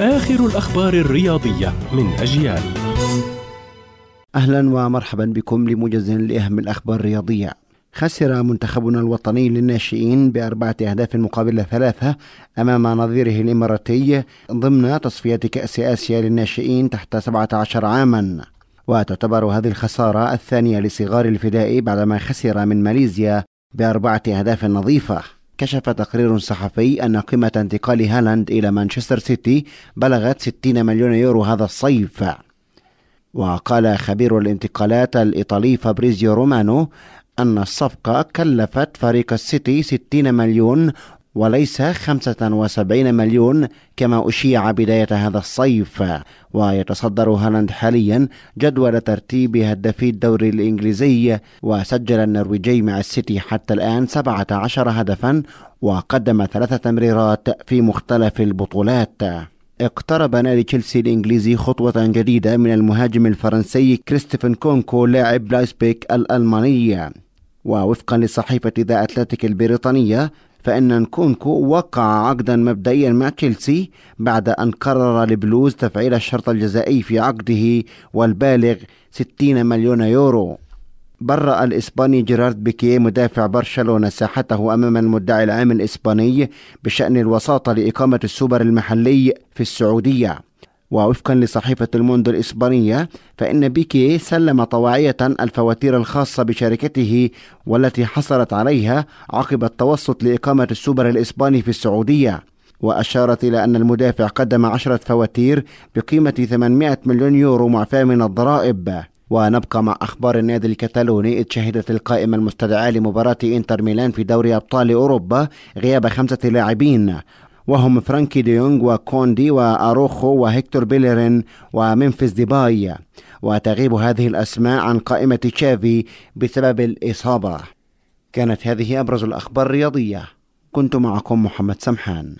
آخر الأخبار الرياضية من أجيال. أهلا ومرحبا بكم لموجز لأهم الأخبار الرياضية. خسر منتخبنا الوطني للناشئين بأربعة أهداف مقابل ثلاثة أمام نظيره الإماراتي ضمن تصفية كأس آسيا للناشئين تحت 17 عاما. وتعتبر هذه الخسارة الثانية لصغار الفداء بعدما خسر من ماليزيا بأربعة أهداف نظيفة. كشف تقرير صحفي أن قيمة انتقال هالاند إلى مانشستر سيتي بلغت 60 مليون يورو هذا الصيف. وقال خبير الانتقالات الإيطالي فابريزيو رومانو أن الصفقة كلفت فريق السيتي 60 مليون وليس 75 مليون كما أشيع بداية هذا الصيف. ويتصدر هالاند حاليا جدول ترتيب هدافي الدوري الإنجليزي وسجل النرويجي مع السيتي حتى الآن 17 هدفا وقدم ثلاثة تمريرات في مختلف البطولات. اقترب نادي تشيلسي الإنجليزي خطوة جديدة من المهاجم الفرنسي كريستوفر نكونكو لاعب لايبزيغ الألماني. ووفقا لصحيفة ذا أتلتيك البريطانية فإن نكونكو وقع عقدا مبدئيا مع تشيلسي بعد أن قرر البلوز تفعيل الشرط الجزائي في عقده والبالغ 60 مليون يورو. برأ الإسباني جيرارد بيكيه مدافع برشلونة ساحته أمام المدعي العام الإسباني بشأن الوساطة لإقامة السوبر المحلي في السعودية. ووفقا لصحيفة الموندو الإسبانية فإن بيكي سلم طواعية الفواتير الخاصة بشركته والتي حصلت عليها عقب التوسط لإقامة السوبر الإسباني في السعودية. وأشارت إلى أن المدافع قدم عشرة فواتير بقيمة 800 مليون يورو معفاة من الضرائب. ونبقى مع أخبار النادي الكتالوني إذ شهدت القائمة المستدعاة لمباراة إنتر ميلان في دوري أبطال أوروبا غياب خمسة لاعبين. وهم فرانكي ديونغ وكوندي وأراوخو وهيكتور بيلرين وممفيس ديباي. وتغيب هذه الأسماء عن قائمة تشافي بسبب الإصابة. كانت هذه أبرز الأخبار الرياضية. كنت معكم محمد سمحان.